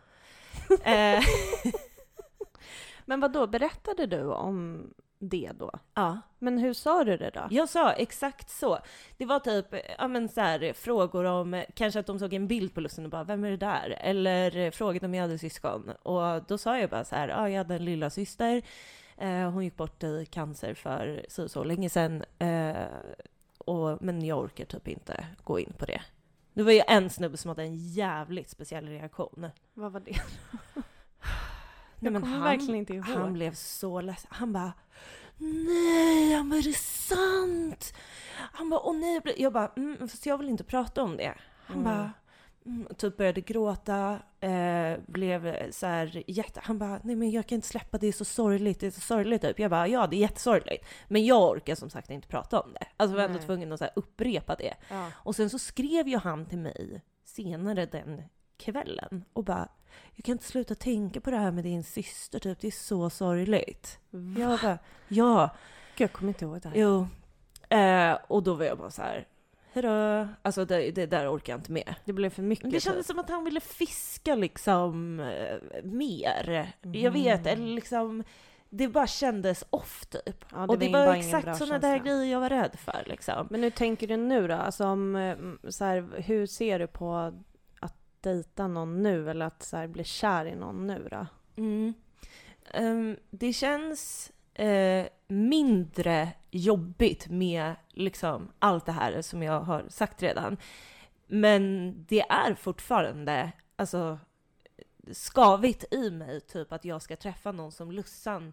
Eh, Men vad då berättade du om det då? ja. Men hur sa du det då? Jag sa exakt så. Det var typ ja, men så här, frågor om, kanske att de såg en bild på Lussen och bara “Vem är det där?” Eller frågade om jag hade syskon. Och då sa jag bara så här, ja, jag hade en lilla syster. Eh, hon gick bort i cancer för så, så länge sedan. Eh, och, men jag orkar typ inte gå in på det. Det var ju en snubbe som hade en jävligt speciell reaktion. Vad var det? Nej, men han, verkligen inte ihåg. Han blev så ledsen. Han bara Nej, han bara, är det sant? Han bara, åh nej. jag blev-" Jag bara, mm, fast jag vill inte prata om det. Han Mm. bara, typ började gråta, eh, blev så här jätte... Han bara, nej men jag kan inte släppa det, är så sorgligt, det är så sorgligt typ. Jag bara, ja det är jättesorgligt. Men jag orkar som sagt inte prata om det. Alltså var ändå Nej. tvungen att så upprepa det. Ja. Och sen så skrev ju han till mig senare den kvällen och bara jag kan inte sluta tänka på det här med din syster typ, det är så sorgligt. Jag bara, ja, Gud, jag kommer inte ihåg det här. jo. Eh, och då var jag bara så här, hejdå. Alltså det, det där orkar jag inte med. Det blev för mycket. Det kändes typ. som att han ville fiska liksom eh, mer. Jag Mm. vet, eller liksom det bara kändes off typ. Ja, och det var, bra exakt sådana där grejer jag var rädd för liksom. Men hur tänker du nu då? Alltså om, eh, så här, hur ser du på att dejta någon nu eller att så här, bli kär i någon nu då? Mm. Ehm, det känns eh, mindre jobbigt med liksom allt det här som jag har sagt redan. Men det är fortfarande alltså, skavigt i mig, typ att jag ska träffa någon som Lussan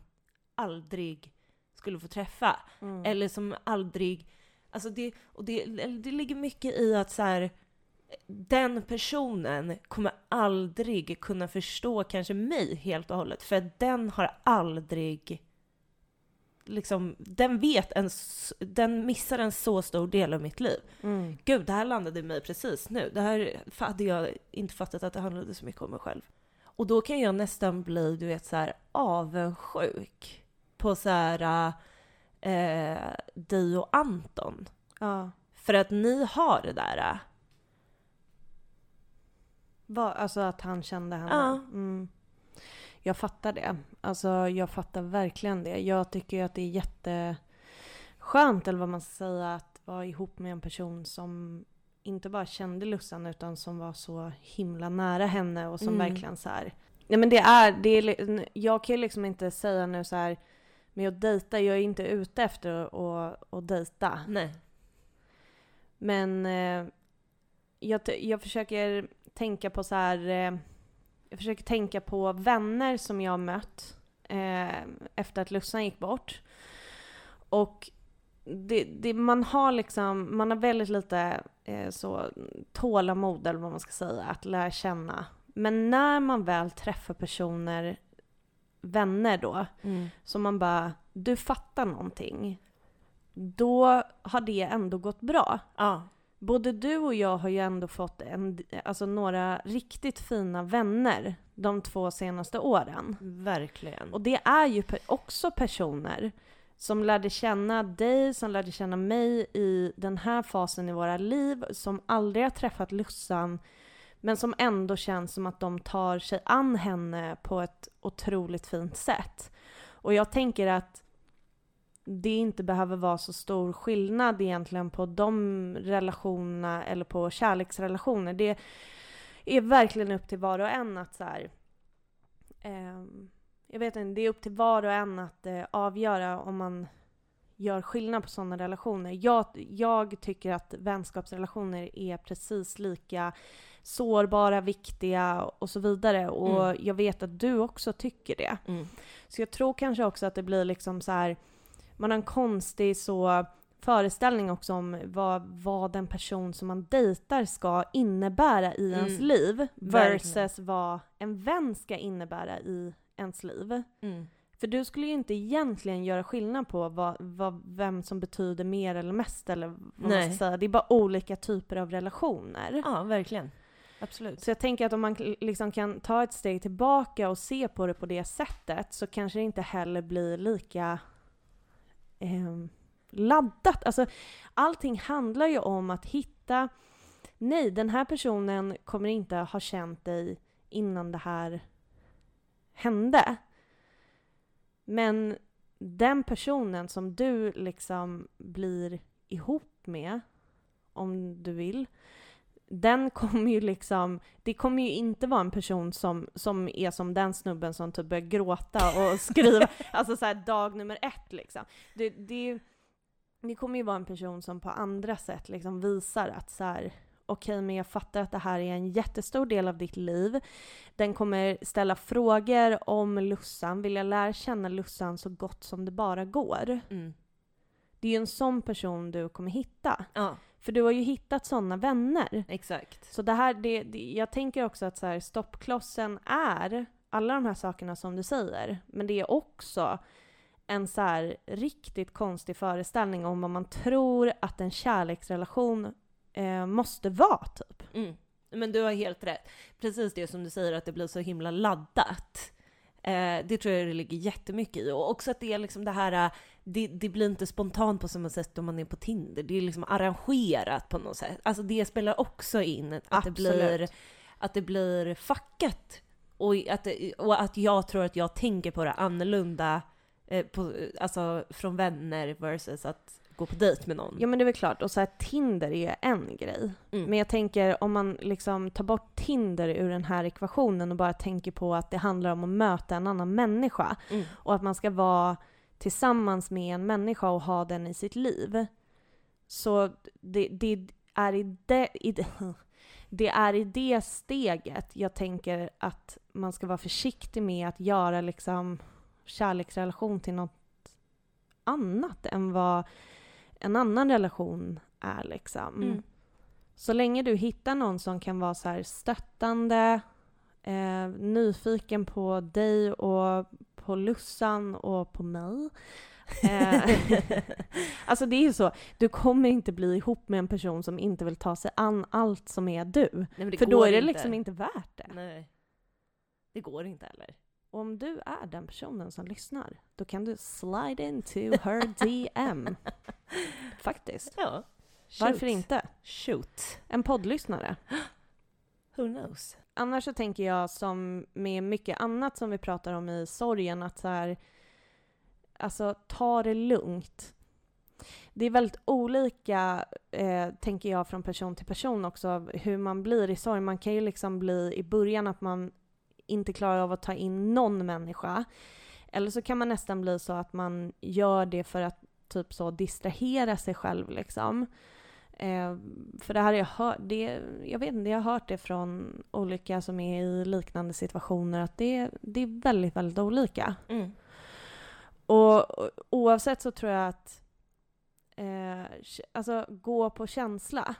aldrig skulle få träffa. Mm. Eller som aldrig... Alltså det, och det, det ligger mycket i att så här, den personen kommer aldrig kunna förstå kanske mig helt och hållet. För den har aldrig... Liksom, den vet en, den missar en så stor del av mitt liv. Mm. Gud, det här landade i mig precis nu. Det här hade jag inte fattat att det handlade så mycket om mig själv. Och då kan jag nästan bli, du vet, så här avundsjuk på så här eh, dig och Anton. Ja. För att ni har det där. Va, alltså att han kände henne? Ja. Mm. Jag fattar det. Alltså jag fattar verkligen det. Jag tycker ju att det är jätteskönt, eller vad man ska säga, att vara ihop med en person som inte bara kände Lussan utan som var så himla nära henne och som Mm. verkligen så här. Nej men det är, det är, jag kan ju liksom inte säga nu så här med att dejta, jag är inte ute efter att, att dejta. Nej. Men eh, jag, jag försöker tänka på så här. Eh, jag försöker tänka på vänner som jag har mött eh, efter att Lussan gick bort. Och det, det, man har liksom, man har väldigt lite eh, så tålamod eller vad man ska säga, att lära känna. Men när man väl träffar personer, vänner då, Mm. som man bara, du fattar någonting. Då har det ändå gått bra. Ja. Både du och jag har ju ändå fått en, alltså några riktigt fina vänner de två senaste åren. Verkligen. Och det är ju också personer som lärde känna dig, som lärde känna mig i den här fasen i våra liv, som aldrig har träffat Lussan, men som ändå känns som att de tar sig an henne på ett otroligt fint sätt. Och jag tänker att det inte behöver vara så stor skillnad egentligen på de relationerna eller på kärleksrelationer. Det är verkligen upp till var och en att så här, ehm, jag vet inte, det är upp till var och en att eh, avgöra om man gör skillnad på sådana relationer. Jag, jag tycker att vänskapsrelationer är precis lika sårbara, viktiga och så vidare. Och Mm. jag vet att du också tycker det. Mm. Så jag tror kanske också att det blir liksom så här, man har en konstig så föreställning också om vad, vad en person som man dejtar ska innebära i ens Mm. liv versus Verkligen. vad en vän ska innebära i ens liv. Mm. För du skulle ju inte egentligen göra skillnad på vad, vad, vem som betyder mer eller mest eller vad man Nej. ska säga. Det är bara olika typer av relationer. Ja, verkligen. Absolut. Så jag tänker att om man liksom kan ta ett steg tillbaka och se på det på det sättet så kanske det inte heller blir lika eh, laddat. Alltså, allting handlar ju om att hitta, nej den här personen kommer inte ha känt dig innan det här hände. Men den personen som du liksom blir ihop med, om du vill, den kommer ju liksom, det kommer ju inte vara en person som, som är som den snubben som typ börjar gråta och skriva, alltså så här dag nummer ett liksom. Det, det, det kommer ju vara en person som på andra sätt liksom visar att så här, okej men jag fattar att det här är en jättestor del av ditt liv. Den kommer ställa frågor om Lussan, vilja lära känna Lussan så gott som det bara går. Mm. Det är ju en sån person du kommer hitta. Ja, För du har ju hittat såna vänner. exakt. Så det här, det, det, jag tänker också att så här, stoppklossen är alla de här sakerna som du säger, men det är också en så här riktigt konstig föreställning om vad man tror att en kärleksrelation eh, måste vara, typ. Mm. Men du har helt rätt. Precis det som du säger, att det blir så himla laddat. Eh, det tror jag det ligger jättemycket i. Och också att det är liksom det här, det, det blir inte spontant på samma sätt om man är på Tinder. Det är liksom arrangerat på något sätt. Alltså det spelar också in att det Absolut. blir, att det blir fuckat. Och att, det, och att jag tror att jag tänker på det annorlunda, eh, på, alltså från vänner versus att gå på dejt med någon. Ja men det är väl klart, och så här, Tinder är en grej. Mm. Men jag tänker om man liksom tar bort Tinder ur den här ekvationen och bara tänker på att det handlar om att möta en annan människa Mm. och att man ska vara tillsammans med en människa och ha den i sitt liv. Så det, det är i det, i det, det är i det steget jag tänker att man ska vara försiktig med att göra liksom kärleksrelation till något annat än vad en annan relation är liksom. Mm. Så länge du hittar någon som kan vara så stöttande, eh, nyfiken på dig och på Lussan och på mig. Eh, alltså det är ju så, du kommer inte bli ihop med en person som inte vill ta sig an allt som är du. Nej, För då är det inte. liksom inte värt det. Nej. Det går inte heller. Och om du är den personen som lyssnar, då kan du slide into her DM. Faktiskt. Ja. Varför Shoot. inte? Shoot. En poddlyssnare. Who knows? Annars så tänker jag som med mycket annat som vi pratar om i sorgen att så här, alltså ta det lugnt. Det är väldigt olika, eh, tänker jag, från person till person också, hur man blir i sorg. Man kan ju liksom bli i början att man inte klarar av att ta in någon människa. Eller så kan man nästan bli så att man gör det för att typ så distrahera sig själv liksom. Eh, för det här har jag hört, det, jag vet inte, jag har hört det från olika som är i liknande situationer att det, det är väldigt, väldigt olika. Mm. Och och oavsett så tror jag att eh, alltså gå på känsla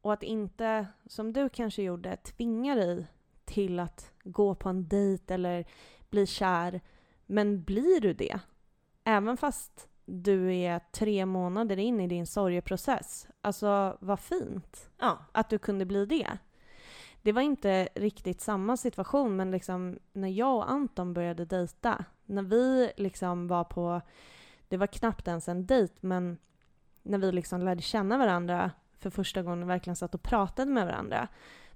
och att inte, som du kanske gjorde, tvinga dig till att gå på en dejt eller bli kär. Men blir du det, även fast du är tre månader in i din sorgeprocess, alltså vad fint Ja. att du kunde bli det. Det var inte riktigt samma situation, men liksom när jag och Anton började dejta, när vi liksom var på, det var knappt ens en dejt, men när vi liksom lärde känna varandra för första gången och verkligen satt och pratade med varandra,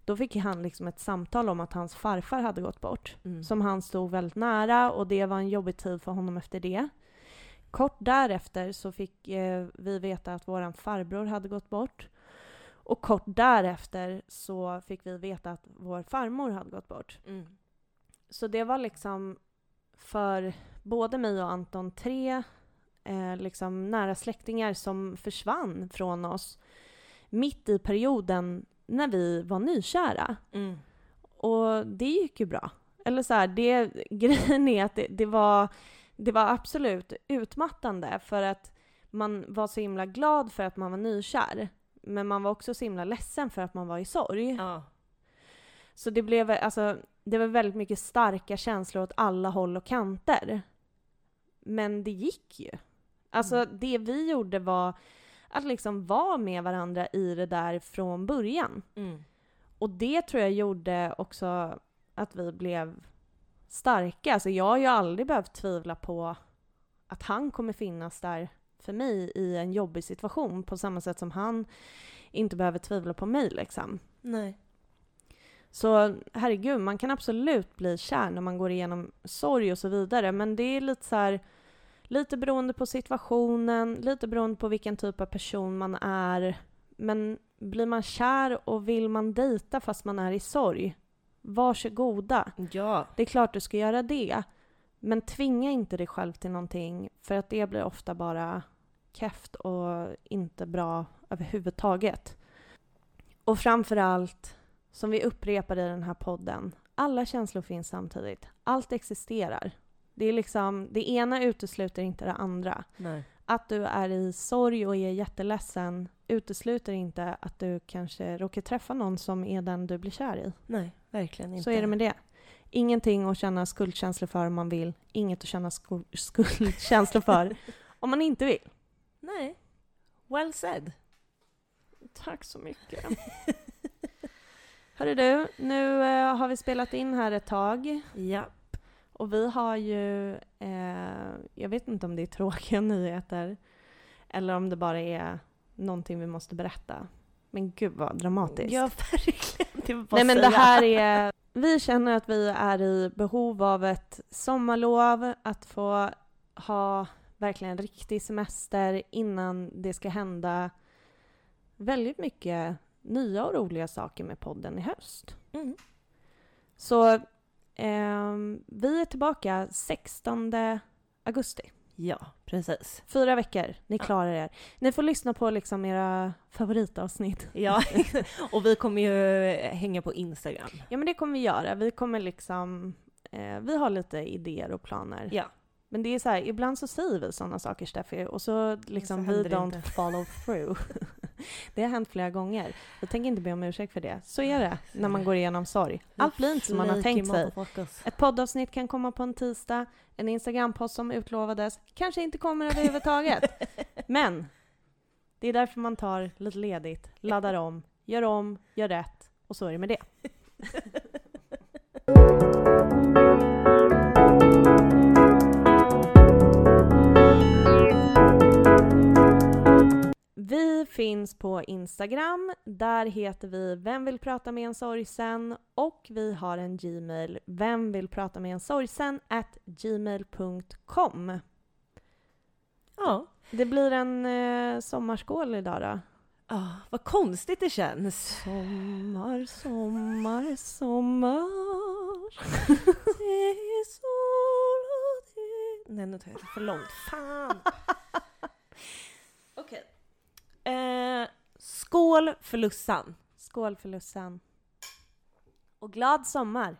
då fick han liksom ett samtal om att hans farfar hade gått bort Mm. som han stod väldigt nära och det var en jobbig tid för honom efter det. Kort därefter så fick eh, vi veta att våran farbror hade gått bort. Och kort därefter så fick vi veta att vår farmor hade gått bort. Mm. Så det var liksom för både mig och Anton tre eh, liksom nära släktingar som försvann från oss mitt i perioden när vi var nykära. Mm. Och det gick ju bra. Eller så här, det, grejen är att det, det, var, det var absolut utmattande för att man var så himla glad för att man var nykär. Men man var också så himla ledsen för att man var i sorg. Ja. Så det blev alltså, det var väldigt mycket starka känslor åt alla håll och kanter. Men det gick ju. Alltså det vi gjorde var att liksom vara med varandra i det där från början. Mm. Och det tror jag gjorde också att vi blev starka. Alltså jag har ju aldrig behövt tvivla på att han kommer finnas där för mig i en jobbig situation på samma sätt som han inte behöver tvivla på mig liksom. Nej. Så herregud, man kan absolut bli kär när man går igenom sorg och så vidare, men det är lite så här, lite beroende på situationen, lite beroende på vilken typ av person man är. Men blir man kär och vill man dejta fast man är i sorg, varsågoda. Ja. Det är klart du ska göra det. Men tvinga inte dig själv till någonting, för att det blir ofta bara keft och inte bra överhuvudtaget. Och framför allt, som vi upprepar i den här podden, alla känslor finns samtidigt. Allt existerar. Det är liksom, det ena utesluter inte det andra. Nej. Att du är i sorg och är jätteledsen utesluter inte att du kanske råkar träffa någon som är den du blir kär i. Nej, verkligen inte. Så är det med det. Ingenting att känna skuldkänslor för om man vill. Inget att känna skul- skuldkänslor för om man inte vill. Nej. Well said. Tack så mycket. Hörru du, nu eh, har vi spelat in här ett tag Ja. och vi har ju, eh, jag vet inte om det är tråkiga nyheter eller om det bara är någonting vi måste berätta. Men gud vad dramatiskt. Ja, verkligen. Det var Nej men det här är, vi känner att vi är i behov av ett sommarlov, att få ha verkligen riktig semester innan det ska hända väldigt mycket nya och roliga saker med podden i höst. Mm. Så ehm, vi är tillbaka 16 augusti. Ja, precis. Fyra veckor, ni klarar er. Ni får lyssna på liksom era favoritavsnitt. Ja, och vi kommer ju hänga på Instagram. Ja men det kommer vi göra. Vi kommer liksom, eh, vi har lite idéer och planer. Ja. Men det är så här, ibland så säger vi sådana saker Steffi och så liksom Så we don't inte. follow through. det har hänt flera gånger. Jag tänker inte be om ursäkt för det. Så är det när man går igenom sorg. Allt blir inte som man har tänkt sig. Ett poddavsnitt kan komma på en tisdag, en Instagram-post som utlovades kanske inte kommer överhuvudtaget. Men det är därför man tar lite ledigt, laddar om, gör om, gör rätt och så är det med det. finns på Instagram. Där heter vi Vem vill prata med en sorgsen? Och vi har en Gmail, Vem vill prata med en sorgsen? at gmail.com. Ja. Det blir en eh, sommarskål idag då. Ah, vad konstigt det känns. Sommar, sommar, sommar. Det är sol och det... Nej, nu tar jag det för långt. Fan! Eh, skål för Lussan. Skål för Lussan. Och glad sommar!